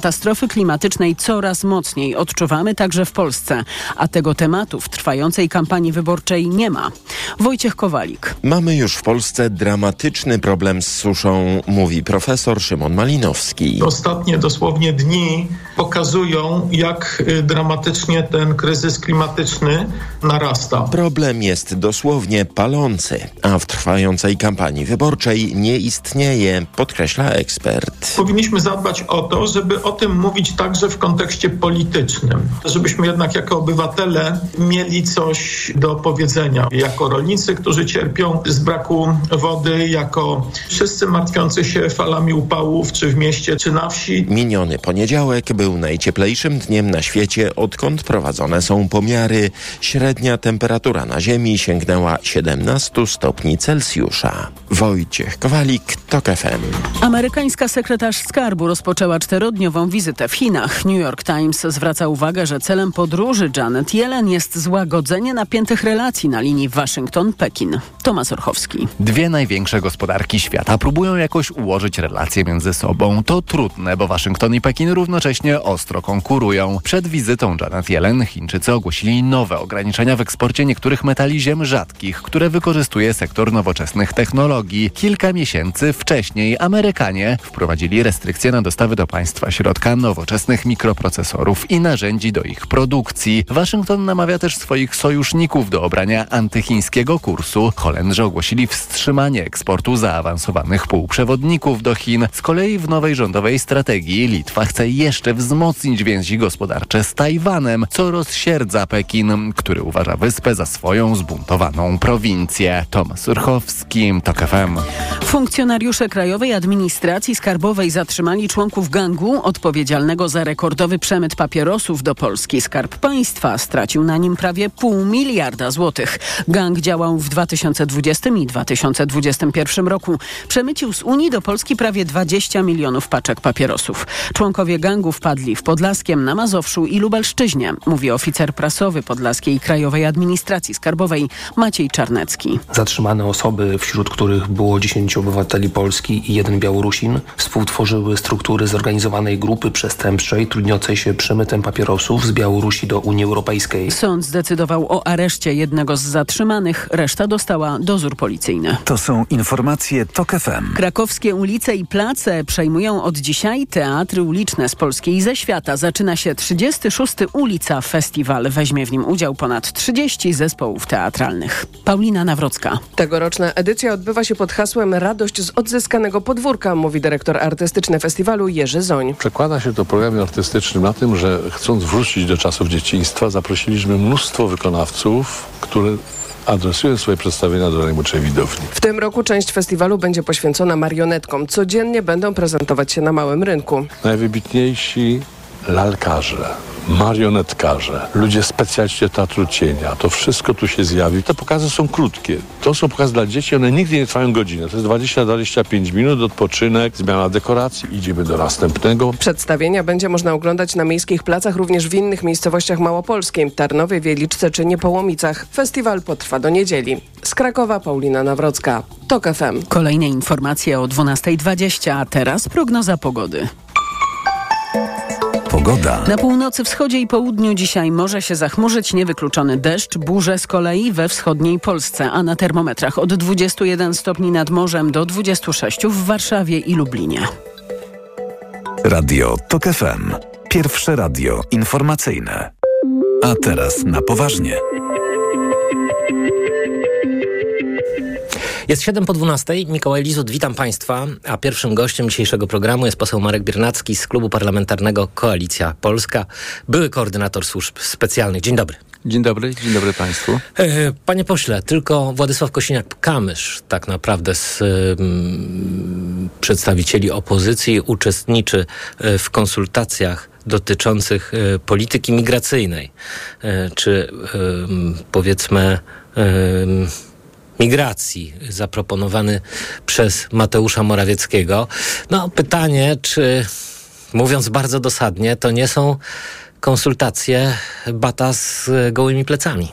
Katastrofy klimatycznej coraz mocniej odczuwamy także w Polsce, a tego tematu w trwającej kampanii wyborczej nie ma. Wojciech Kowalik. Mamy już w Polsce dramatyczny problem z suszą, mówi profesor Szymon Malinowski. Ostatnie dosłownie dni pokazują, jak y, dramatycznie ten kryzys klimatyczny narasta. Problem jest dosłownie palący, a w trwającej kampanii wyborczej nie istnieje, podkreśla ekspert. Powinniśmy zadbać o to, żeby o tym mówić także w kontekście politycznym, żebyśmy jednak jako obywatele mieli coś do powiedzenia. Jako rolnicy, którzy cierpią z braku wody, jako wszyscy martwiący się falami upałów, czy w mieście, czy na wsi. Miniony poniedziałek był najcieplejszym dniem na świecie, odkąd prowadzone są pomiary. Średnia temperatura na Ziemi sięgnęła 17 stopni Celsjusza. Wojciech Kowalik, TOK FM. Amerykańska sekretarz skarbu rozpoczęła czterodniową wizytę w Chinach. New York Times zwraca uwagę, że celem podróży Janet Yellen jest złagodzenie napiętych relacji na linii Waszyngton-Pekin. Tomasz Orchowski. Dwie największe gospodarki świata próbują jakoś ułożyć relacje między sobą. To trudne, bo Waszyngton i Pekin równocześnie ostro konkurują. Przed wizytą Janet Yellen Chińczycy ogłosili nowe ograniczenia w eksporcie niektórych metali ziem rzadkich, które wykorzystuje sektor nowoczesnych technologii. Kilka miesięcy wcześniej Amerykanie wprowadzili restrykcje na dostawy do państwa środka nowoczesnych mikroprocesorów i narzędzi do ich produkcji. Waszyngton namawia też swoich sojuszników do obrania antychińskiego kursu. Holendrzy ogłosili wstrzymanie eksportu zaawansowanych półprzewodników do Chin. Z kolei w nowej rządowej strategii Litwa chce jeszcze wzmocnić więzi gospodarcze z Tajwanem, co rozsierdza Pekin, który uważa wyspę za swoją zbuntowaną prowincję. Tomasz Urchowski, TOK FM. Funkcjonariusze Krajowej Administracji Skarbowej zatrzymali członków gangu odpowiedzialnego za rekordowy przemyt papierosów do Polski. Skarb Państwa stracił na nim prawie pół miliarda złotych. Gang działał w 2020 i 2021 roku. Przemycił z Unii do Polski prawie 20 milionów paczek papierosów. Członkowie gangu wpadli w Podlaskiem, na Mazowszu i Lubelszczyźnie, mówi oficer prasowy Podlaskiej Krajowej Administracji Skarbowej Maciej Czarnecki. Zatrzymane osoby, wśród których było 10 obywateli Polski i jeden Białorusin, współtworzyły struktury zorganizowanej grupy przestępczej trudniącej się przemytem papierosów z Białorusi do Unii Europejskiej. Sąd zdecydował o areszcie jednego z zatrzymanych, reszta dostała dozór policyjny. To są informacje TOK FM. Krakowskie ulice i place przejmują od dzisiaj teatry uliczne z Polski i ze świata. Zaczyna się 36. Ulica Festiwal. Weźmie w nim udział ponad 30 zespołów teatralnych. Paulina Nawrocka. Tegoroczna edycja odbywa się pod hasłem Radość z odzyskanego podwórka, mówi dyrektor artystyczny festiwalu Jerzy Zoń. Przekłada się to programie artystycznym na tym, że chcąc wrócić do czasów dzieciństwa, zaprosiliśmy mnóstwo wykonawców, które adresują swoje przedstawienia do najmłodszej widowni. W tym roku część festiwalu będzie poświęcona marionetkom. Codziennie będą prezentować się na małym rynku. Najwybitniejsi lalkarze, marionetkarze, ludzie specjaliści teatru cienia, to wszystko tu się zjawi. Te pokazy są krótkie. To są pokazy dla dzieci, one nigdy nie trwają godzinę. To jest 20-25 minut, odpoczynek, zmiana dekoracji, idziemy do następnego. Przedstawienia będzie można oglądać na miejskich placach, również w innych miejscowościach małopolskiej, Tarnowie, Wieliczce czy Niepołomicach. Festiwal potrwa do niedzieli. Z Krakowa Paulina Nawrocka, TOK FM. Kolejne informacje o 12.20, a teraz prognoza pogody. Pogoda. Na północy, wschodzie i południu dzisiaj może się zachmurzyć niewykluczony deszcz, burze z kolei we wschodniej Polsce, a na termometrach od 21 stopni nad morzem do 26 w Warszawie i Lublinie. Radio TOK FM. Pierwsze radio informacyjne. A teraz na poważnie. Jest 7 po 12. Mikołaj Lizut, witam Państwa. A pierwszym gościem dzisiejszego programu jest poseł Marek Biernacki z Klubu Parlamentarnego Koalicja Polska, były koordynator służb specjalnych. Dzień dobry. Dzień dobry, dzień dobry Państwu. E, Panie pośle, tylko Władysław Kosiniak-Kamysz tak naprawdę z um, przedstawicieli opozycji uczestniczy w konsultacjach dotyczących e, polityki migracyjnej, e, czy powiedzmy migracji zaproponowany przez Mateusza Morawieckiego. No pytanie, czy mówiąc bardzo dosadnie, to nie są konsultacje bata z gołymi plecami?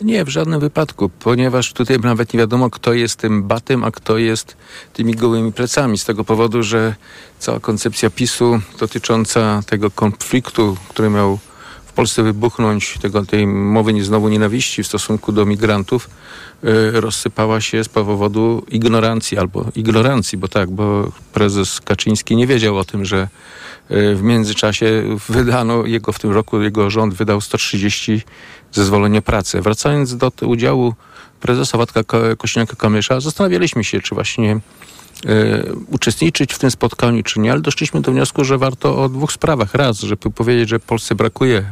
Nie, w żadnym wypadku, ponieważ tutaj nawet nie wiadomo, kto jest tym batem, a kto jest tymi gołymi plecami. Z tego powodu, że cała koncepcja PiSu dotycząca tego konfliktu, który miał w Polsce wybuchnąć, tego, tej mowy nie, znowu nienawiści w stosunku do migrantów, y, rozsypała się z powodu ignorancji albo ignorancji, bo tak, bo prezes Kaczyński nie wiedział o tym, że y, w międzyczasie wydano, jego w tym roku, jego rząd wydał 130 zezwolenia pracy. Wracając do udziału prezesa Władka Kośniaka-Kamysza, zastanawialiśmy się, czy właśnie uczestniczyć w tym spotkaniu, czy nie, ale doszliśmy do wniosku, że warto o dwóch sprawach. Raz, żeby powiedzieć, że Polsce brakuje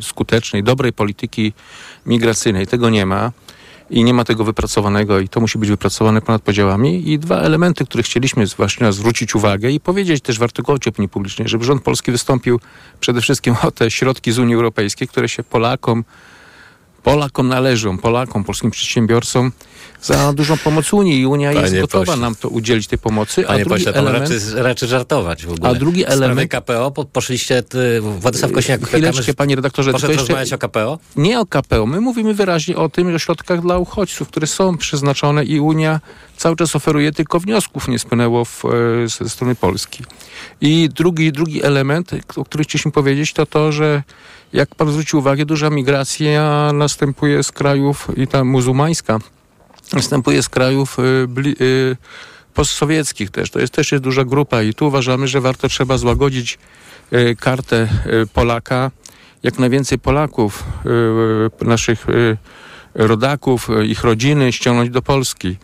skutecznej, dobrej polityki migracyjnej. Tego nie ma i nie ma tego wypracowanego i to musi być wypracowane ponad podziałami. I dwa elementy, które chcieliśmy właśnie zwrócić uwagę i powiedzieć też w artykułocie opinii publicznej, żeby rząd polski wystąpił przede wszystkim o te środki z Unii Europejskiej, które się Polakom Polakom należą, Polakom, polskim przedsiębiorcom za dużą pomoc Unii i Unia Panie jest gotowa pośle. nam to udzielić tej pomocy. Panie a drugi pośle, element, raczy, raczy żartować w ogóle. A drugi W sprawie element- KPO po, poszliście, ty, Władysław Kośniak Chwileczkę, panie redaktorze, poszedł jeszcze- rozmawiać o KPO? nie o KPO. My mówimy wyraźnie o tym, o środkach dla uchodźców, które są przeznaczone i Unia cały czas oferuje, tylko wniosków nie spłynęło w, e, ze strony Polski. I drugi, drugi element, o którym chcieliśmy powiedzieć, to to, że jak pan zwrócił uwagę, duża migracja następuje z krajów i ta muzułmańska następuje z krajów y, y, postsowieckich też. To jest też jest duża grupa i tu uważamy, że warto trzeba złagodzić y, kartę y, Polaka. Jak najwięcej Polaków, y, naszych y, rodaków, y, ich rodziny ściągnąć do Polski.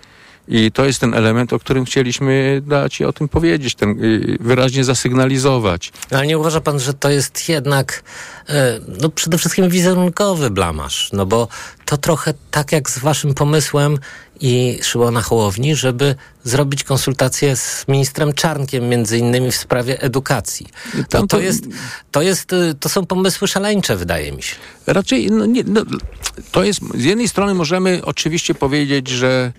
I to jest ten element, o którym chcieliśmy dać i o tym powiedzieć, ten, y, wyraźnie zasygnalizować. No, Ale nie uważa pan, że to jest jednak e, no przede wszystkim wizerunkowy blamasz, no bo to trochę tak jak z waszym pomysłem i Szymona Hołowni, żeby zrobić konsultacje z ministrem Czarnkiem między innymi w sprawie edukacji. No to- jest, to jest, y, to są pomysły szaleńcze wydaje mi się. Raczej, no nie, no, to jest, z jednej strony możemy oczywiście powiedzieć, że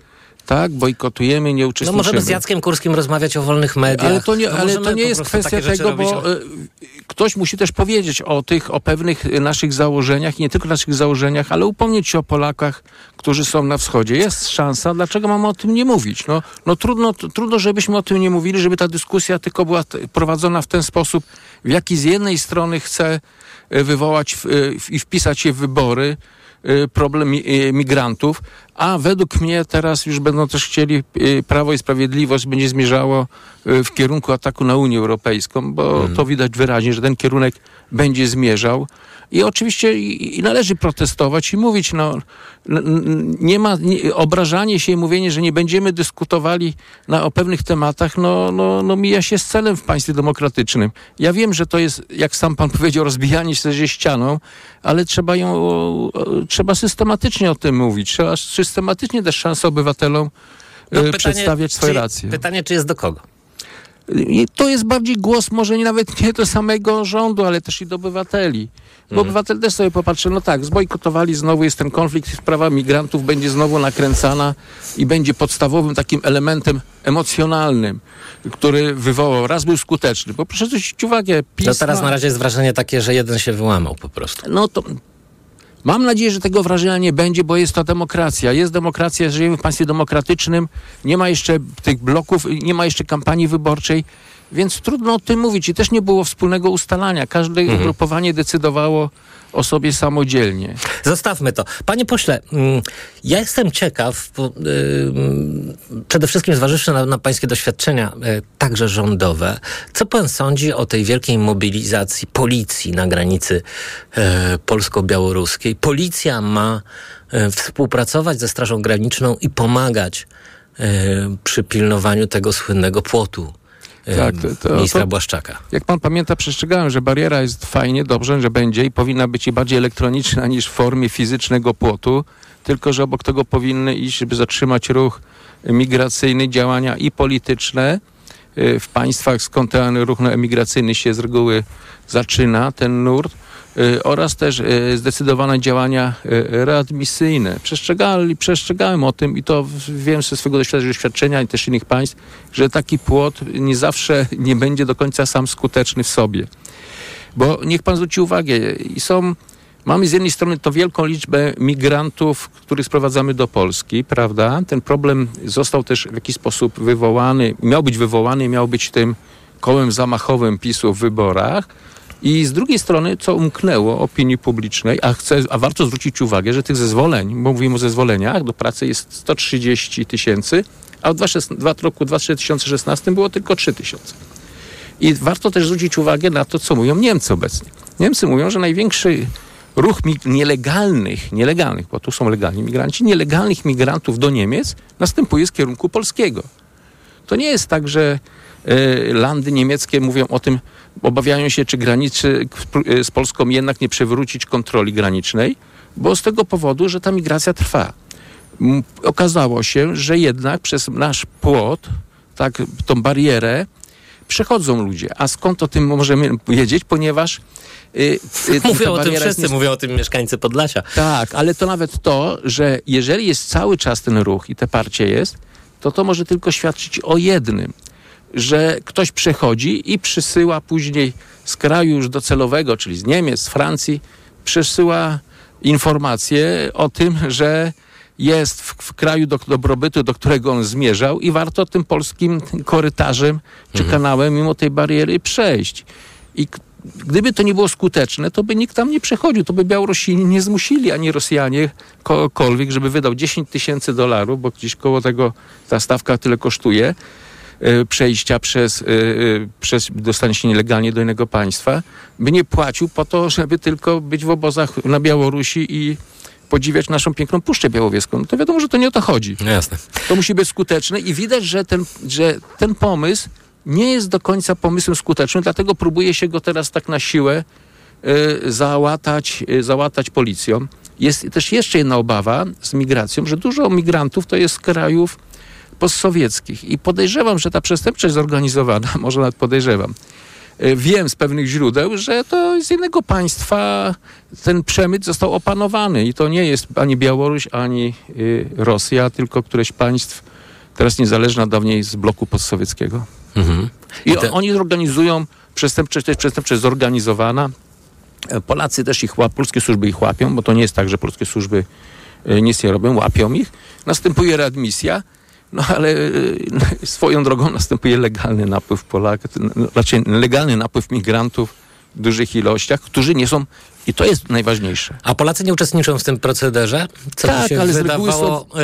tak, bojkotujemy, nie No uczestniczymy. możemy z Jackiem Kurskim rozmawiać o wolnych mediach. Ale to nie, No ale to nie jest kwestia tego, robić, bo e, ktoś musi też powiedzieć o tych, o pewnych e, naszych założeniach, i nie tylko naszych założeniach, ale upomnieć się o Polakach, którzy są na wschodzie. Jest szansa, dlaczego mamy o tym nie mówić? No, no trudno, trudno, żebyśmy o tym nie mówili, żeby ta dyskusja tylko była prowadzona w ten sposób, w jaki z jednej strony chce e, wywołać i wpisać się w wybory problem mi- migrantów, a według mnie teraz już będą też chcieli, e, Prawo i Sprawiedliwość będzie zmierzało e, w kierunku ataku na Unię Europejską, bo to widać wyraźnie, że ten kierunek będzie zmierzał. I oczywiście i, należy protestować i mówić, no, nie ma, nie, obrażanie się i mówienie, że nie będziemy dyskutowali na, o pewnych tematach, no, no, no mija się z celem w państwie demokratycznym. Ja wiem, że to jest, jak sam pan powiedział, rozbijanie się ze ścianą, ale trzeba ją, o, o, trzeba systematycznie o tym mówić. Trzeba systematycznie dać szansę obywatelom No, e, przedstawiać swoje czy, racje. Pytanie, czy jest do kogo? I to jest bardziej głos może nie nawet nie do samego rządu, ale też i do obywateli. Bo obywatel też sobie popatrzy, no tak, zbojkotowali, znowu jest ten konflikt, sprawa migrantów będzie znowu nakręcana i będzie podstawowym takim elementem emocjonalnym, który wywołał, raz był skuteczny, bo proszę zwrócić uwagę, PiS No teraz na razie jest wrażenie takie, że jeden się wyłamał po prostu. no to mam nadzieję, że tego wrażenia nie będzie, bo jest to demokracja. Jest demokracja, żyjemy w państwie demokratycznym, nie ma jeszcze tych bloków, nie ma jeszcze kampanii wyborczej, więc trudno o tym mówić. I też nie było wspólnego ustalania. Każde ugrupowanie decydowało o sobie samodzielnie. Zostawmy to. Panie pośle, mm, ja jestem ciekaw, bo, ym, przede wszystkim zważywszy na, na pańskie doświadczenia, y, także rządowe, co pan sądzi o tej wielkiej mobilizacji policji na granicy e, polsko-białoruskiej? Policja ma e, współpracować ze Strażą Graniczną i pomagać e, przy pilnowaniu tego słynnego płotu Tak, to- to- ministra to- Błaszczaka. Jak pan pamięta, przestrzegałem, że bariera jest fajnie, dobrze, że będzie i powinna być i bardziej elektroniczna niż w formie fizycznego płotu, tylko że obok tego powinny iść, żeby zatrzymać ruch migracyjny, działania i polityczne y, w państwach, skąd ten ruch emigracyjny się z reguły zaczyna, ten nurt, oraz też y, zdecydowane działania y, readmisyjne. Przestrzegali, przestrzegałem o tym i to wiem ze swojego doświadczenia, i też innych państw, że taki płot nie zawsze nie będzie do końca sam skuteczny w sobie. Bo niech pan zwróci uwagę, i są Mamy z jednej strony to wielką liczbę migrantów, których sprowadzamy do Polski, prawda? Ten problem został też w jakiś sposób wywołany, miał być wywołany, miał być tym kołem zamachowym PiSu w wyborach. I z drugiej strony, co umknęło opinii publicznej, a, chcę, a warto zwrócić uwagę, że tych zezwoleń, bo mówimy o zezwoleniach do pracy jest 130 tysięcy, a w roku 2016 było tylko 3 tysiące. I warto też zwrócić uwagę na to, co mówią Niemcy obecnie. Niemcy mówią, że największy ruch nielegalnych, nielegalnych, bo tu są legalni migranci, nielegalnych migrantów do Niemiec następuje z kierunku polskiego. To nie jest tak, że y, landy niemieckie mówią o tym, obawiają się, czy granicy z Polską jednak nie przywrócić kontroli granicznej, bo z tego powodu, że ta migracja trwa. Okazało się, że jednak przez nasz płot, tak, tą barierę, przechodzą ludzie. A skąd o tym możemy wiedzieć? Ponieważ Yy, yy, mówią o tym wszyscy, mówią o tym mieszkańcy Podlasia. Tak, ale to nawet to, że jeżeli jest cały czas ten ruch i te parcie jest, to to może tylko świadczyć o jednym, że ktoś przechodzi i przysyła później z kraju już docelowego, czyli z Niemiec, z Francji, przesyła informacje o tym, że jest w, w, kraju do, dobrobytu, do którego on zmierzał i warto tym polskim korytarzem czy mhm. kanałem mimo tej bariery przejść. I gdyby to nie było skuteczne, to by nikt tam nie przechodził. To by Białorusini nie zmusili, ani Rosjanie, kogokolwiek, żeby wydał 10 tysięcy dolarów, bo gdzieś koło tego ta stawka tyle kosztuje, przejścia przez, e, e, przez dostanie się nielegalnie do innego państwa, by nie płacił po to, żeby tylko być w obozach na Białorusi i podziwiać naszą piękną Puszczę Białowieską. No to wiadomo, że to nie o to chodzi. No jasne. To musi być skuteczne i widać, że ten, że ten pomysł nie jest do końca pomysłem skutecznym, dlatego próbuje się go teraz tak na siłę y, załatać, y, załatać policją. Jest też jeszcze jedna obawa z migracją, że dużo migrantów to jest z krajów postsowieckich i podejrzewam, że ta przestępczość zorganizowana, może nawet podejrzewam, y, wiem z pewnych źródeł, że to z jednego państwa ten przemyt został opanowany i to nie jest ani Białoruś, ani y, Rosja, tylko któreś państw teraz niezależna dawniej z bloku postsowieckiego. Mhm. I, I te... oni organizują przestępczość, to jest przestępczość zorganizowana. E, Polacy też ich łapią, polskie służby ich łapią, bo to nie jest tak, że polskie służby e, nic nie robią, łapią ich. Następuje readmisja, no ale e, swoją drogą następuje legalny napływ Polaków, raczej legalny napływ migrantów w dużych ilościach, którzy nie są i to jest najważniejsze. A Polacy nie uczestniczą w tym procederze? Co tak, się ale wydawało są...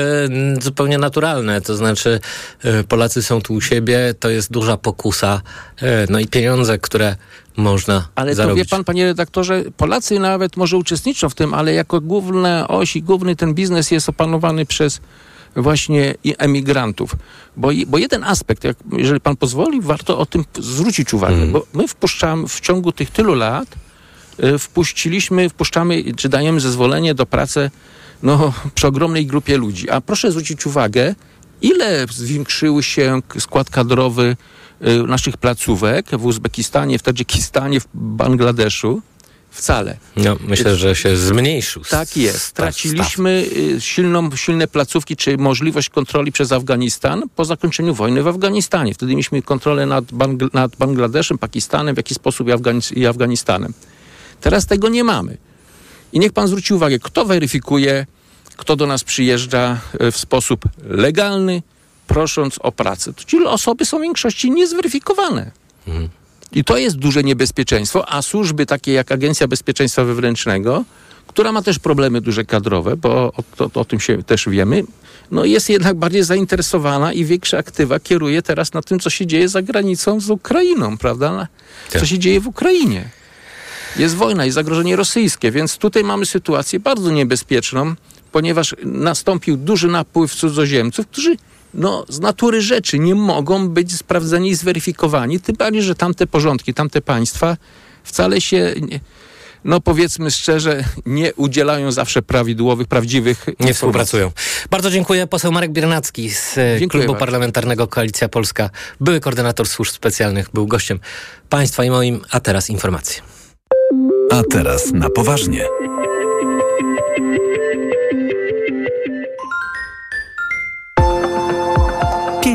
y, zupełnie naturalne. To znaczy y, Polacy są tu u siebie, to jest duża pokusa. Y, no i pieniądze, które można Ale zarobić. to wie pan, panie redaktorze, Polacy nawet może uczestniczą w tym, ale jako główna oś i główny ten biznes jest opanowany przez właśnie emigrantów. Bo, bo jeden aspekt, jak, jeżeli pan pozwoli, warto o tym zwrócić uwagę, hmm. bo my wpuszczamy w ciągu tych tylu lat Y, wpuściliśmy, wpuszczamy, czy dajemy zezwolenie do pracy no, przy ogromnej grupie ludzi. A proszę zwrócić uwagę, ile zwiększył się skład kadrowy y, naszych placówek w Uzbekistanie, w Tadżykistanie, w Bangladeszu. Wcale. No, myślę, że się zmniejszył. Tak jest. Straciliśmy y, silną, silne placówki, czy możliwość kontroli przez Afganistan po zakończeniu wojny w Afganistanie. Wtedy mieliśmy kontrolę nad, Bangl nad Bangladeszem, Pakistanem, w jakiś sposób i, Afganis i Afganistanem. Teraz tego nie mamy. I niech pan zwróci uwagę, kto weryfikuje, kto do nas przyjeżdża e, w sposób legalny, prosząc o pracę. Ci osoby są w większości niezweryfikowane. Mhm. I to jest duże niebezpieczeństwo, a służby takie jak Agencja Bezpieczeństwa Wewnętrznego, która ma też problemy duże kadrowe, bo o, to, o tym się też wiemy, no jest jednak bardziej zainteresowana i większe aktywa kieruje teraz na tym, co się dzieje za granicą z Ukrainą, prawda? Co tak. się dzieje w Ukrainie jest wojna i zagrożenie rosyjskie, więc tutaj mamy sytuację bardzo niebezpieczną, ponieważ nastąpił duży napływ cudzoziemców, którzy no, z natury rzeczy nie mogą być sprawdzeni i zweryfikowani, tym bardziej, że tamte porządki, tamte państwa wcale się... Nie, no powiedzmy szczerze, nie udzielają zawsze prawidłowych, prawdziwych Nie współpracują. Bardzo dziękuję. Poseł Marek Biernacki z e, dziękuję Klubu bardzo. Parlamentarnego Koalicja Polska, były koordynator służb specjalnych, był gościem państwa i moim, a teraz informacje. A teraz na poważnie.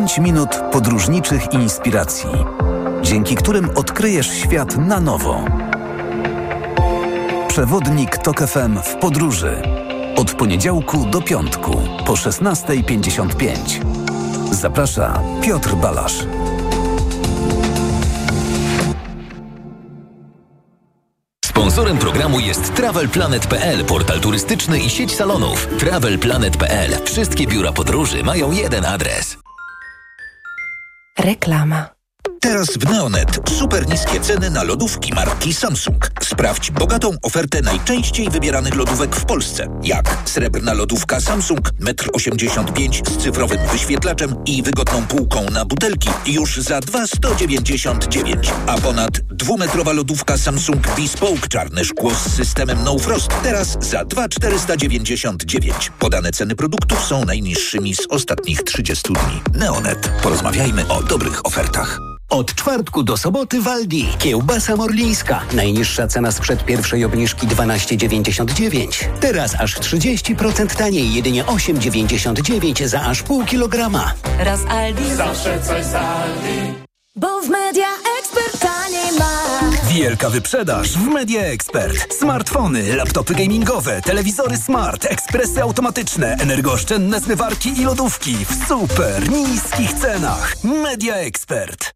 Pięć minut podróżniczych inspiracji, dzięki którym odkryjesz świat na nowo. Przewodnik TOK FM w podróży. Od poniedziałku do piątku po 16.55. Zaprasza Piotr Balasz. Sponsorem programu jest TravelPlanet.pl, portal turystyczny i sieć salonów. TravelPlanet.pl. Wszystkie biura podróży mają jeden adres. Reklama. Teraz w Neonet super niskie ceny na lodówki marki Samsung. Sprawdź bogatą ofertę najczęściej wybieranych lodówek w Polsce. Jak srebrna lodówka Samsung 1,85 m z cyfrowym wyświetlaczem i wygodną półką na butelki już za 2,199. A ponad dwumetrowa lodówka Samsung Bespoke czarne szkło z systemem No Frost teraz za 2,499. Podane ceny produktów są najniższymi z ostatnich 30 dni. Neonet. Porozmawiajmy o dobrych ofertach. Od czwartku do soboty w Aldi. Kiełbasa morlińska. Najniższa cena sprzed pierwszej obniżki 12,99. Teraz aż 30% taniej, jedynie 8,99 za aż pół kilograma. Raz Aldi. Zawsze coś z Aldi. Bo w Media Expert taniej ma. Wielka wyprzedaż w Media Expert. Smartfony, laptopy gamingowe, telewizory smart, ekspresy automatyczne, energooszczędne zmywarki i lodówki w super niskich cenach. Media Expert.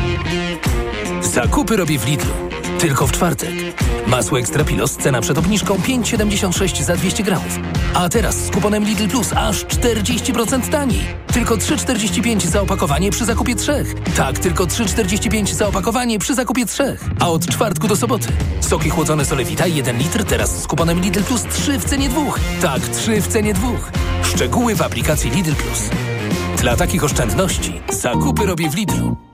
Zakupy robię w Lidlu. Tylko w czwartek. Masło Ekstra Pilos, cena przed obniżką 5,76 za 200 gramów. A teraz z kuponem Lidl Plus aż 40% taniej. Tylko 3,45 za opakowanie przy zakupie trzech. Tak, tylko 3,45 za opakowanie przy zakupie trzech. A od czwartku do soboty. Soki chłodzone Solewita 1 litr, teraz z kuponem Lidl Plus 3 w cenie dwóch. Tak, 3 w cenie dwóch. Szczegóły w aplikacji Lidl Plus. Dla takich oszczędności zakupy robię w Lidlu.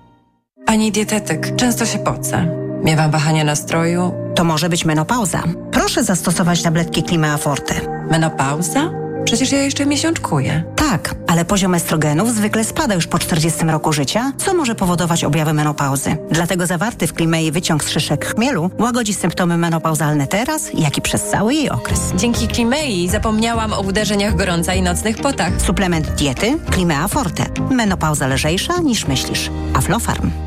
Pani dietetyk, często się pocę. Miewam wahania nastroju. To może być menopauza. Proszę zastosować tabletki Klimea Forte. Menopauza? Przecież ja jeszcze miesiączkuję. Tak, ale poziom estrogenów zwykle spada już po 40 roku życia, co może powodować objawy menopauzy. Dlatego zawarty w Klimei wyciąg z szyszek chmielu łagodzi symptomy menopauzalne teraz, jak i przez cały jej okres. Dzięki Klimei zapomniałam o uderzeniach gorąca i nocnych potach. Suplement diety Klimea Forte. Menopauza lżejsza niż myślisz. Aflofarm.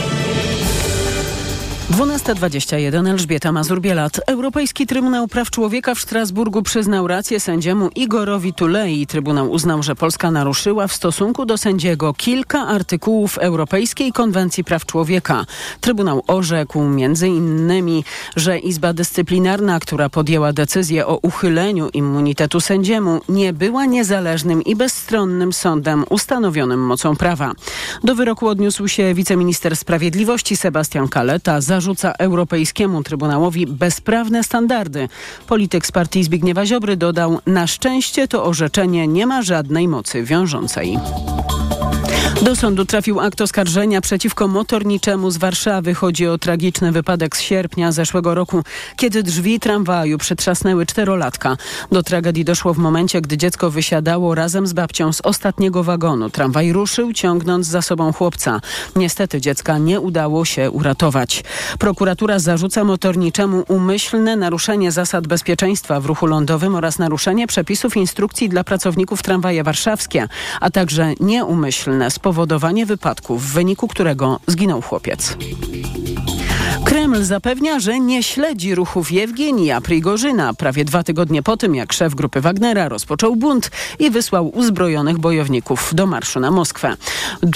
12.21 Elżbieta Mazur-Bielat. Europejski Trybunał Praw Człowieka w Strasburgu przyznał rację sędziemu Igorowi Tulei. Trybunał uznał, że Polska naruszyła w stosunku do sędziego kilka artykułów Europejskiej Konwencji Praw Człowieka. Trybunał orzekł między innymi, że Izba Dyscyplinarna, która podjęła decyzję o uchyleniu immunitetu sędziemu, nie była niezależnym i bezstronnym sądem ustanowionym mocą prawa. Do wyroku odniósł się wiceminister sprawiedliwości Sebastian Kaleta. Za zarzuca Europejskiemu Trybunałowi bezprawne standardy. Polityk z partii Zbigniewa Ziobry dodał, na szczęście to orzeczenie nie ma żadnej mocy wiążącej. Do sądu trafił akt oskarżenia przeciwko motorniczemu z Warszawy. Chodzi o tragiczny wypadek z sierpnia zeszłego roku, kiedy drzwi tramwaju przytrzasnęły czterolatka. Do tragedii doszło w momencie, gdy dziecko wysiadało razem z babcią z ostatniego wagonu. Tramwaj ruszył, ciągnąc za sobą chłopca. Niestety dziecka nie udało się uratować. Prokuratura zarzuca motorniczemu umyślne naruszenie zasad bezpieczeństwa w ruchu lądowym oraz naruszenie przepisów instrukcji dla pracowników tramwaje warszawskie, a także nieumyślne spowodowanie wypadku, w wyniku którego zginął chłopiec. Kreml zapewnia, że nie śledzi ruchów Jewgenija Prigorzyna prawie dwa tygodnie po tym, jak szef grupy Wagnera rozpoczął bunt i wysłał uzbrojonych bojowników do marszu na Moskwę.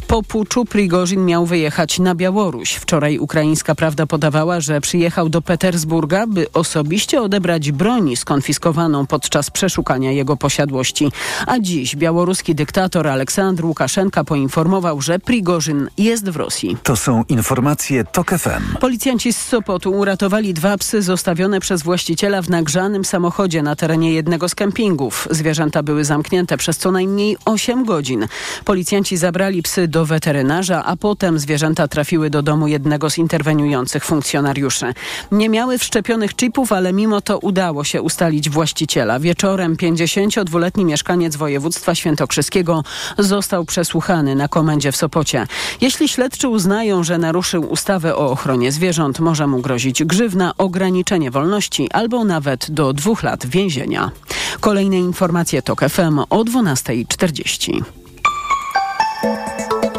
Po puczu Prigorzyn miał wyjechać na Białoruś. Wczoraj ukraińska prawda podawała, że przyjechał do Petersburga, by osobiście odebrać broni skonfiskowaną podczas przeszukania jego posiadłości. A dziś białoruski dyktator Aleksandr Łukaszenka poinformował, że Prigorzyn jest w Rosji. To są informacje TOK FM. Policja Policjanci z Sopotu uratowali dwa psy zostawione przez właściciela w nagrzanym samochodzie na terenie jednego z kempingów. Zwierzęta były zamknięte przez co najmniej 8 godzin. Policjanci zabrali psy do weterynarza, a potem zwierzęta trafiły do domu jednego z interweniujących funkcjonariuszy. Nie miały wszczepionych chipów, ale mimo to udało się ustalić właściciela. Wieczorem 52-letni mieszkaniec województwa świętokrzyskiego został przesłuchany na komendzie w Sopocie. Jeśli śledczy uznają, że naruszył ustawę o ochronie zwierząt, może mu grozić grzywna, ograniczenie wolności albo nawet do dwóch lat więzienia. Kolejne informacje TOK FM o 12.40.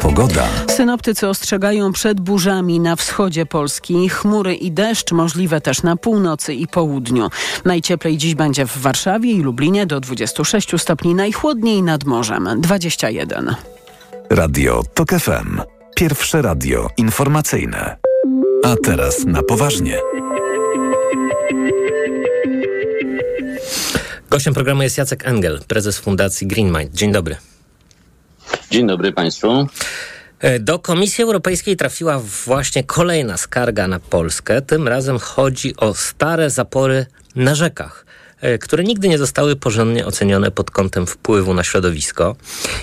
Pogoda. Synoptycy ostrzegają przed burzami na wschodzie Polski. Chmury i deszcz możliwe też na północy i południu. Najcieplej dziś będzie w Warszawie i Lublinie do 26 stopni, najchłodniej nad morzem 21. Radio TOK FM. Pierwsze radio informacyjne. A teraz na poważnie. Gościem programu jest Jacek Engel, prezes Fundacji Green Mind. Dzień dobry. Dzień dobry Państwu. E, Do Komisji Europejskiej trafiła właśnie kolejna skarga na Polskę. Tym razem chodzi o stare zapory na rzekach, które nigdy nie zostały porządnie ocenione pod kątem wpływu na środowisko.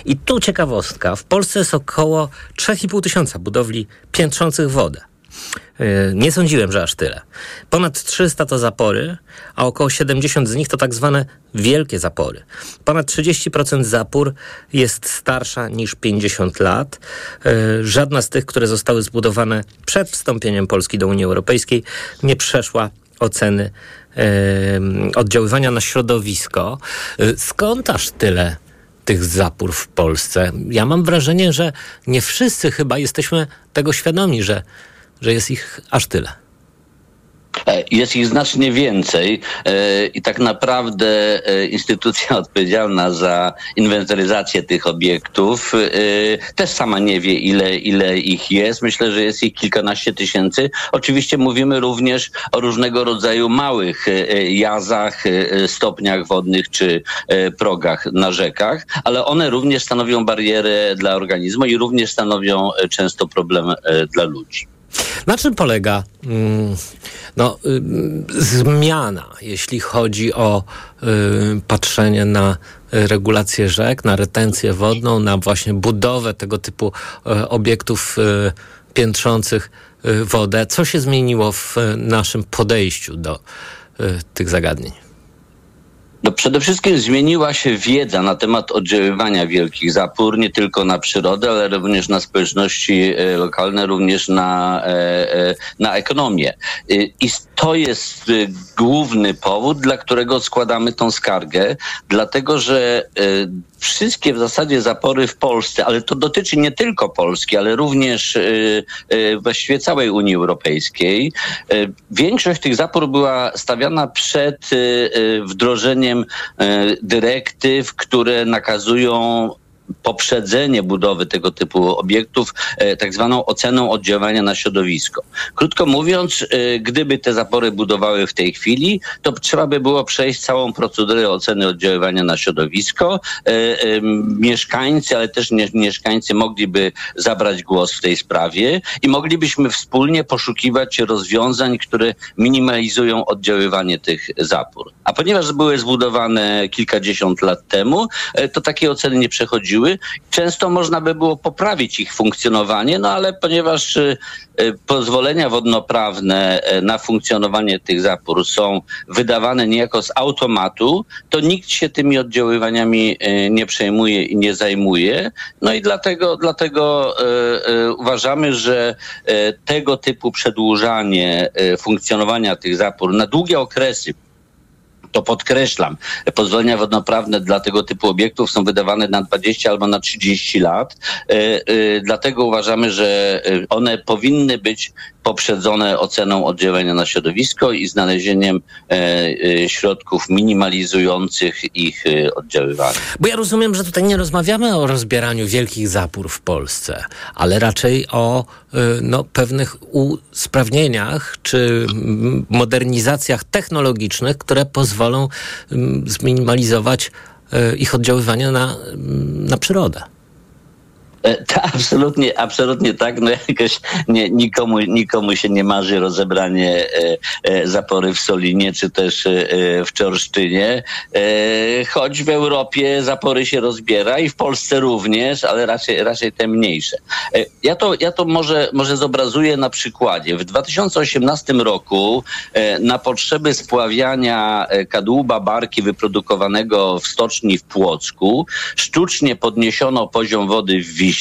I tu ciekawostka. W Polsce jest około 3,5 tysiąca budowli piętrzących wodę. E, Nie sądziłem, że aż tyle. Ponad 300 to zapory, a około 70 z nich to tak zwane wielkie zapory. Ponad 30% zapór jest starsza niż 50 lat. E, Żadna z tych, które zostały zbudowane przed wstąpieniem Polski do Unii Europejskiej, nie przeszła oceny oddziaływania na środowisko. E, Skąd aż tyle tych zapór w Polsce? Ja mam wrażenie, że nie wszyscy chyba jesteśmy tego świadomi, że że jest ich aż tyle. E, Jest ich znacznie więcej e, i tak naprawdę e, instytucja odpowiedzialna za inwentaryzację tych obiektów też sama nie wie, ile, ile ich jest. Myślę, że jest ich kilkanaście tysięcy. Oczywiście mówimy również o różnego rodzaju małych jazach, stopniach wodnych czy progach na rzekach, ale one również stanowią barierę dla organizmu i również stanowią często problem dla ludzi. Na czym polega mm, no, ym, zmiana, jeśli chodzi o y, patrzenie na y, regulację rzek, na retencję wodną, na właśnie budowę tego typu y, obiektów y, piętrzących y, wodę? Co się zmieniło w y, naszym podejściu do y, tych zagadnień? No przede wszystkim zmieniła się wiedza na temat oddziaływania wielkich zapór, nie tylko na przyrodę, ale również na społeczności e, lokalne, również na, e, e, na ekonomię. I to jest główny powód, dla którego składamy tą skargę, dlatego że wszystkie w zasadzie zapory w Polsce, ale to dotyczy nie tylko Polski, ale również y, y, właściwie całej Unii Europejskiej. Y, Większość tych zapór była stawiana przed wdrożeniem dyrektyw, które nakazują poprzedzenie budowy tego typu obiektów e, tak zwaną oceną oddziaływania na środowisko. Krótko mówiąc, e, gdyby te zapory budowały w tej chwili, to trzeba by było przejść całą procedurę oceny oddziaływania na środowisko. E, Mieszkańcy, ale też nie, mieszkańcy mogliby zabrać głos w tej sprawie i moglibyśmy wspólnie poszukiwać rozwiązań, które minimalizują oddziaływanie tych zapór. A ponieważ były zbudowane kilkadziesiąt lat temu, to takie oceny nie przechodziły. Często można by było poprawić ich funkcjonowanie, no ale ponieważ e, e, pozwolenia wodnoprawne e, na funkcjonowanie tych zapór są wydawane niejako z automatu, to nikt się tymi oddziaływaniami nie przejmuje i nie zajmuje. No i dlatego, dlatego uważamy, że tego typu przedłużanie funkcjonowania tych zapór na długie okresy, to podkreślam, pozwolenia wodnoprawne dla tego typu obiektów są wydawane na 20 albo na 30 lat. E, e, Dlatego uważamy, że e, one powinny być poprzedzone oceną oddziaływania na środowisko i znalezieniem środków minimalizujących ich oddziaływanie. Bo ja rozumiem, że tutaj nie rozmawiamy o rozbieraniu wielkich zapór w Polsce, ale raczej o no, pewnych usprawnieniach czy modernizacjach technologicznych, które pozwolą mm, zminimalizować y, ich oddziaływanie na, na przyrodę. E, Ta, absolutnie, absolutnie tak. No jakoś nie, nikomu, nikomu się nie marzy rozebranie e, e, zapory w Solinie, czy też w Czorsztynie. E, choć w Europie zapory się rozbiera i w Polsce również, ale raczej, raczej te mniejsze. Ja to, ja to może, może zobrazuję na przykładzie. W 2018 roku na potrzeby spławiania kadłuba barki wyprodukowanego w stoczni w Płocku sztucznie podniesiono poziom wody w Wiśle.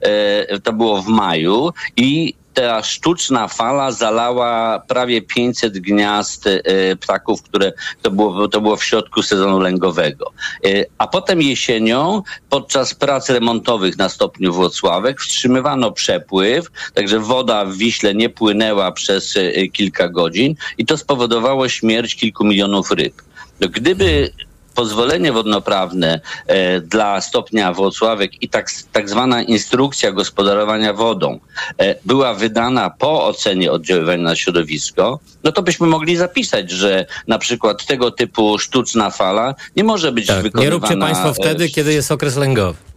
E, To było w maju i ta sztuczna fala zalała prawie 500 gniazd e, ptaków, które to było, to było w środku sezonu lęgowego. E, A potem jesienią, podczas prac remontowych na stopniu Włocławek, wstrzymywano przepływ, także woda w Wiśle nie płynęła przez kilka godzin i to spowodowało śmierć kilku milionów ryb. No, Gdyby pozwolenie wodnoprawne e, dla stopnia Włocławek i tak, tak zwana instrukcja gospodarowania wodą e, była wydana po ocenie oddziaływania na środowisko, no to byśmy mogli zapisać, że na przykład tego typu sztuczna fala nie może być Tak, wykonywana... nie róbcie Państwo e, wtedy, kiedy jest okres lęgowy.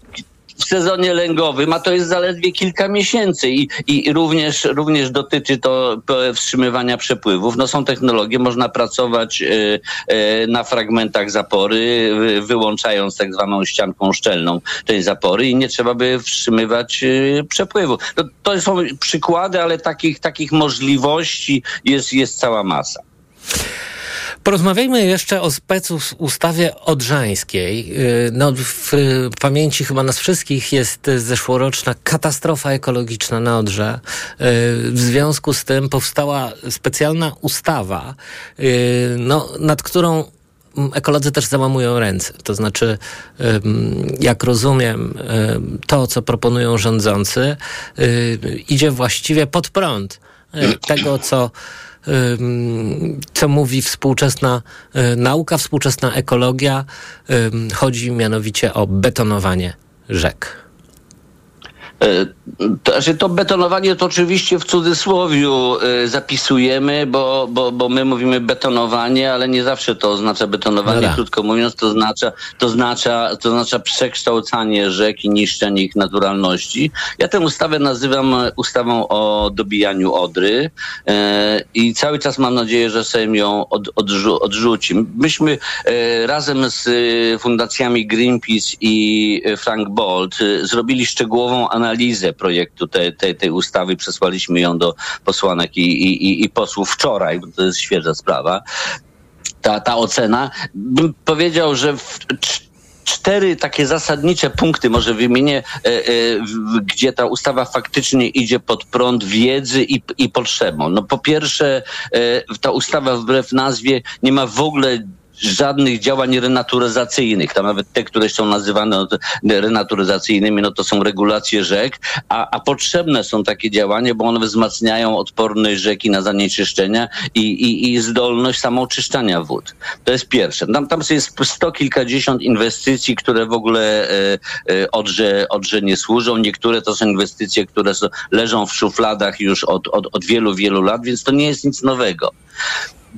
W sezonie lęgowym, a to jest zaledwie kilka miesięcy i, i również, również dotyczy to p- wstrzymywania przepływów. No są technologie, można pracować e, e, na fragmentach zapory, wy- wyłączając tak zwaną ścianką szczelną tej zapory i nie trzeba by wstrzymywać e, przepływu. No, to są przykłady, ale takich, takich możliwości jest, jest cała masa. Porozmawiajmy jeszcze o specu ustawie odrzańskiej. Yy, No, w y, pamięci chyba nas wszystkich jest y, zeszłoroczna katastrofa ekologiczna na Odrze. Yy, W związku z tym powstała specjalna ustawa, no, nad którą mm, ekolodzy też załamują ręce. To znaczy, jak rozumiem, to, co proponują rządzący, idzie właściwie pod prąd tego, co co mówi współczesna y, nauka, współczesna ekologia. Chodzi mianowicie o betonowanie rzek. E, To, znaczy to betonowanie to oczywiście w cudzysłowiu e, zapisujemy, bo, bo, bo my mówimy betonowanie, ale nie zawsze to oznacza betonowanie. No tak. Krótko mówiąc, to oznacza, to, oznacza, to oznacza przekształcanie rzek i niszczenie ich naturalności. Ja tę ustawę nazywam ustawą o dobijaniu Odry e, i cały czas mam nadzieję, że Sejm ją od, odrzu, odrzuci. Myśmy razem z fundacjami Greenpeace i Frank Bolt zrobili szczegółową analizę projektu tej, tej, tej ustawy. Przesłaliśmy ją do posłanek i, i, i- posłów wczoraj, bo to jest świeża sprawa. Ta, ta ocena, bym powiedział, że w, cz- cztery takie zasadnicze punkty może wymienię, e, e, gdzie ta ustawa faktycznie idzie pod prąd wiedzy i, i potrzebą. No po pierwsze, e, ta ustawa wbrew nazwie nie ma w ogóle żadnych działań renaturyzacyjnych. Tam nawet te, które są nazywane renaturyzacyjnymi, no to są regulacje rzek, a, a potrzebne są takie działania, bo one wzmacniają odporność rzeki na zanieczyszczenia i, i, i zdolność samooczyszczania wód. To jest pierwsze. Tam, tam jest sto kilkadziesiąt inwestycji, które w ogóle e, e, odrze, odrze nie służą. Niektóre to są inwestycje, które są, leżą w szufladach już od, od, od wielu, wielu lat, więc to nie jest nic nowego.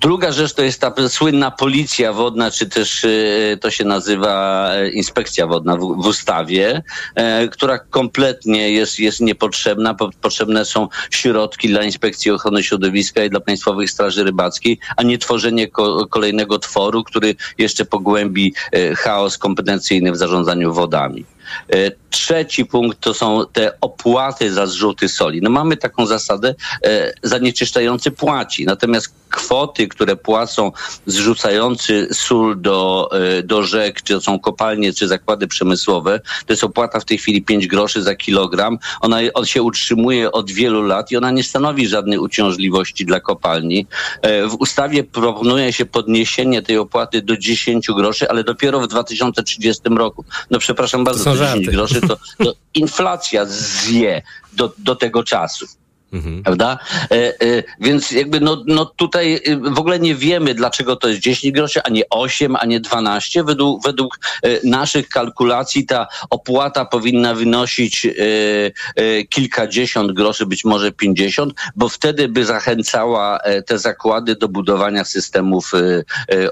Druga rzecz to jest ta słynna policja wodna, czy też e, to się nazywa e, inspekcja wodna w, w ustawie, e, która kompletnie jest, jest niepotrzebna. Po, potrzebne są środki dla Inspekcji Ochrony Środowiska i dla Państwowych Straży Rybackiej, a nie tworzenie ko, kolejnego tworu, który jeszcze pogłębi chaos kompetencyjny w zarządzaniu wodami. E, Trzeci punkt to są te opłaty za zrzuty soli. No mamy taką zasadę, e, zanieczyszczający płaci, natomiast kwoty, które płacą zrzucający sól do, e, do rzek, czy to są kopalnie, czy zakłady przemysłowe, to jest opłata w tej chwili 5 groszy za kilogram. Ona on się utrzymuje od wielu lat i ona nie stanowi żadnej uciążliwości dla kopalni. W ustawie proponuje się podniesienie tej opłaty do 10 groszy, ale dopiero w 2030 roku. No przepraszam bardzo, to 10 żarty. groszy to, to inflacja zje do, do tego czasu. Prawda? E, e, więc jakby no, no tutaj e, w ogóle nie wiemy, dlaczego to jest 10 groszy, a nie 8, a nie 12. Według, według e, naszych kalkulacji ta opłata powinna wynosić e, kilkadziesiąt groszy, być może 50, bo wtedy by zachęcała e, te zakłady do budowania systemów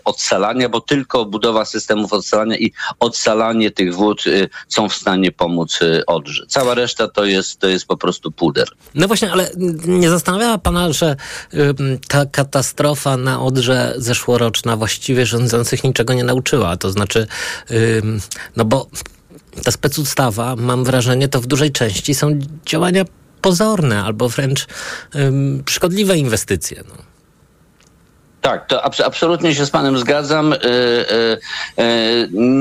odsalania, bo tylko budowa systemów odsalania i odsalanie tych wód są w stanie pomóc Odrze. Cała reszta to jest, to jest po prostu puder. No właśnie, ale nie zastanawiała pana, że ta katastrofa na Odrze zeszłoroczna właściwie rządzących niczego nie nauczyła? To znaczy, no bo ta specustawa, mam wrażenie, to w dużej części są działania pozorne albo wręcz szkodliwe inwestycje. No. Tak, to abs- absolutnie się z panem zgadzam. E, e, e,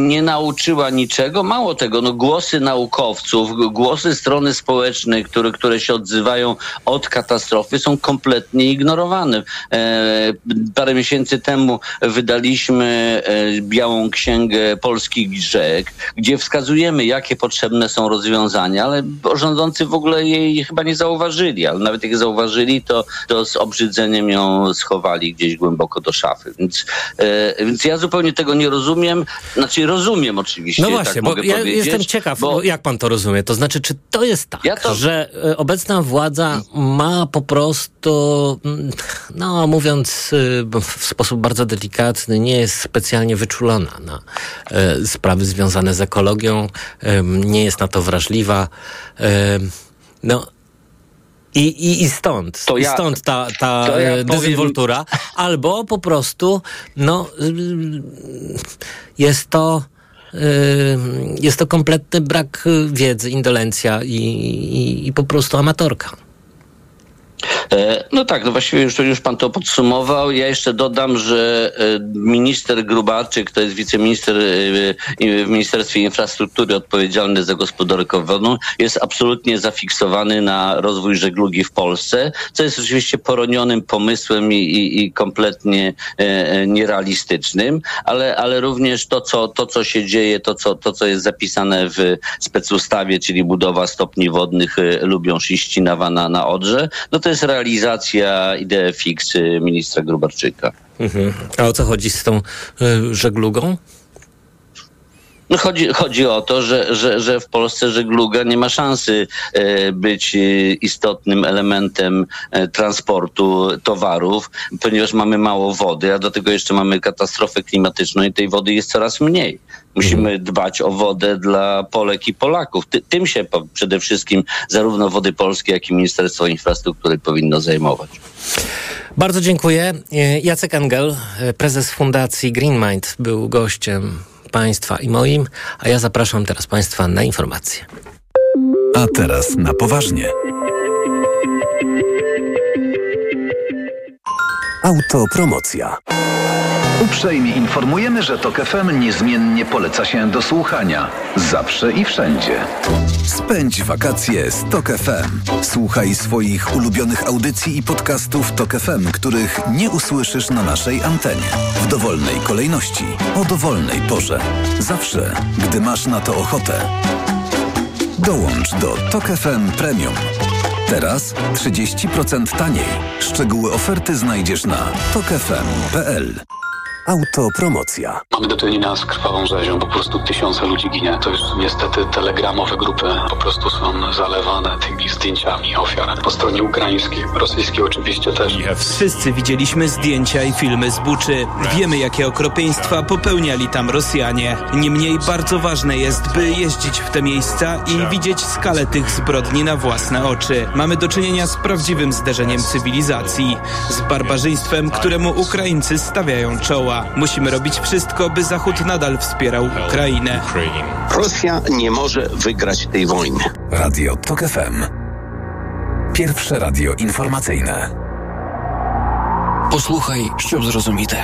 nie nauczyła niczego. Mało tego, no, głosy naukowców, głosy strony społecznej, które, które się odzywają od katastrofy, są kompletnie ignorowane. E, parę miesięcy temu wydaliśmy e, Białą Księgę Polskich Rzek, gdzie wskazujemy, jakie potrzebne są rozwiązania, ale rządzący w ogóle jej chyba nie zauważyli, ale nawet jak zauważyli, to, to z obrzydzeniem ją schowali gdzieś głęboko do szafy. Więc, e, więc ja zupełnie tego nie rozumiem. Znaczy rozumiem oczywiście, No właśnie, tak bo ja jestem ciekaw, bo- jak pan to rozumie. To znaczy, czy to jest tak, że e, obecna władza ma po prostu, mm, no mówiąc b- w sposób bardzo delikatny, nie jest specjalnie wyczulona na e, sprawy związane z ekologią, nie jest na to wrażliwa. No i, i, i stąd, To ja- stąd ta, ta to ja e, powiem- dezynwoltura, albo po prostu, no, y, jest to, y, jest to kompletny brak wiedzy, indolencja i, i, i po prostu amatorka. E, No tak, no właściwie już, już pan to podsumował. Ja jeszcze dodam, że e, minister Grubarczyk, to jest wiceminister e, i- w Ministerstwie Infrastruktury odpowiedzialny za gospodarkę wodną, jest absolutnie zafiksowany na rozwój żeglugi w Polsce, co jest oczywiście poronionym pomysłem i, i, i kompletnie nierealistycznym, ale, ale również to co, to, co się dzieje, to co, to, co jest zapisane w specustawie, czyli budowa stopni wodnych e, Lubią-Sziścinawa na, na Odrze, no to jest realizacja idei fix e, ministra Grubarczyka. Mhm. A o co chodzi z tą y, żeglugą? No chodzi, chodzi o to, że, że, że w Polsce żegluga nie ma szansy e, być e, istotnym elementem e, transportu towarów, ponieważ mamy mało wody, a do tego jeszcze mamy katastrofę klimatyczną i tej wody jest coraz mniej. Musimy dbać o wodę dla Polek i Polaków. Ty, tym się przede wszystkim zarówno Wody Polskie, jak i Ministerstwo Infrastruktury powinno zajmować. Bardzo dziękuję. Jacek Engel, prezes Fundacji Green Mind, był gościem Państwa i moim, a ja zapraszam teraz Państwa na informacje. A teraz na poważnie. Autopromocja. Uprzejmie informujemy, że TOK FM niezmiennie poleca się do słuchania. Zawsze i wszędzie. Spędź wakacje z TOK FM. Słuchaj swoich ulubionych audycji i podcastów TOK FM, których nie usłyszysz na naszej antenie. W dowolnej kolejności, o dowolnej porze. Zawsze, gdy masz na to ochotę. Dołącz do TOK FM Premium. Teraz 30% taniej. Szczegóły oferty znajdziesz na tokefm.pl. Autopromocja. Mamy do czynienia z krwawą rzezią, po prostu tysiące ludzi ginie. To już niestety telegramowe grupy po prostu są zalewane tymi zdjęciami ofiar. Po stronie ukraińskiej, rosyjskiej oczywiście też. Wszyscy widzieliśmy zdjęcia i filmy z Buczy. Wiemy, jakie okropieństwa popełniali tam Rosjanie. Niemniej bardzo ważne jest, by jeździć w te miejsca i widzieć skalę tych zbrodni na własne oczy. Mamy do czynienia z prawdziwym zderzeniem cywilizacji, z barbarzyństwem, któremu Ukraińcy stawiają czoła działa. Musimy robić wszystko, by Zachód nadal wspierał Ukrainę. Rosja nie może wygrać tej wojny. Radio TOK FM. Pierwsze radio informacyjne. Posłuchaj, ściub zrozumite.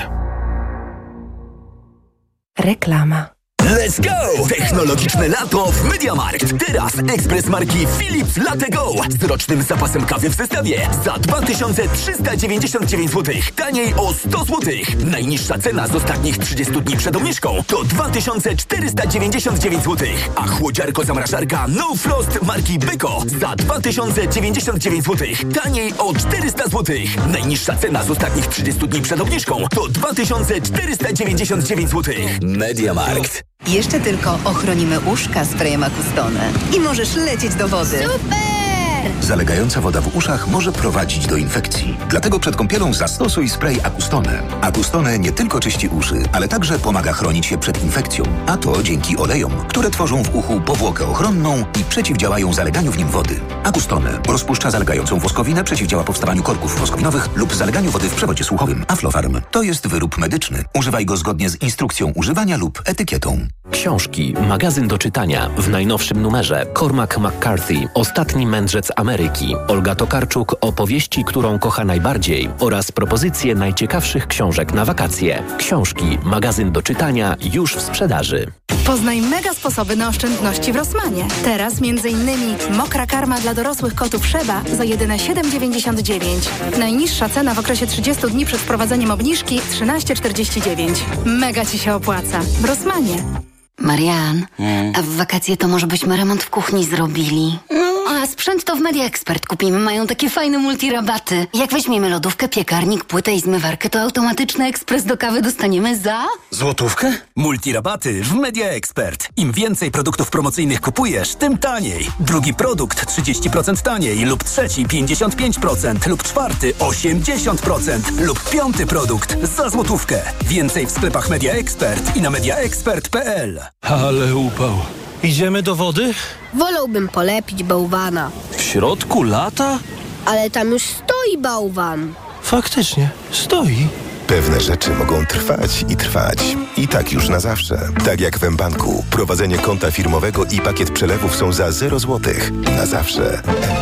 Reklama. Let's go! Technologiczne lato w MediaMarkt. Teraz ekspres marki Philips Latte Go z rocznym zapasem kawy w zestawie za 2399 zł. Taniej o 100 zł. Najniższa cena z ostatnich 30 dni przed obniżką to 2499 zł. A chłodziarko zamrażarka No Frost marki Beko za 2099 zł. Taniej o 400 zł. Najniższa cena z ostatnich 30 dni przed obniżką to 2499 zł. MediaMarkt. Jeszcze tylko ochronimy uszka sprayem Acustone i możesz lecieć do wody. Zalegająca woda w uszach może prowadzić do infekcji. Dlatego przed kąpielą zastosuj spray Acustone. Acustone nie tylko czyści uszy, ale także pomaga chronić się przed infekcją. A to dzięki olejom, które tworzą w uchu powłokę ochronną i przeciwdziałają zaleganiu w nim wody. Acustone rozpuszcza zalegającą woskowinę, przeciwdziała powstawaniu korków woskowinowych lub zaleganiu wody w przewodzie słuchowym. Aflofarm to jest wyrób medyczny. Używaj go zgodnie z instrukcją używania lub etykietą. Książki, magazyn do czytania. W najnowszym numerze Cormac McCarthy, Ostatni mędrzec Ameryki. Olga Tokarczuk, opowieści, którą kocha najbardziej oraz propozycje najciekawszych książek na wakacje. Książki, magazyn do czytania już w sprzedaży. Poznaj mega sposoby na oszczędności w Rosmanie. Teraz m.in. mokra karma dla dorosłych kotów Szeba za jedyne 7,99. Najniższa cena w okresie 30 dni przed wprowadzeniem obniżki 13,49. Mega Ci się opłaca. W Rosmanie. Marian, a w wakacje to może byśmy remont w kuchni zrobili? A sprzęt to w Media Expert kupimy, mają takie fajne multirabaty. Jak weźmiemy lodówkę, piekarnik, płytę i zmywarkę, to automatyczny ekspres do kawy dostaniemy za... Złotówkę? Multirabaty w Media Expert. Im więcej produktów promocyjnych kupujesz, tym taniej. Drugi produkt 30% taniej lub trzeci 55% lub czwarty 80% lub piąty produkt za złotówkę. Więcej w sklepach Media Expert i na mediaexpert.pl. Ale upał. Idziemy do wody? Wolałbym polepić bałwana. W środku lata? Ale tam już stoi bałwan. Faktycznie, stoi. Pewne rzeczy mogą trwać i trwać. I tak już na zawsze. Tak jak w mBanku. Prowadzenie konta firmowego i pakiet przelewów są za 0 zł. Na zawsze.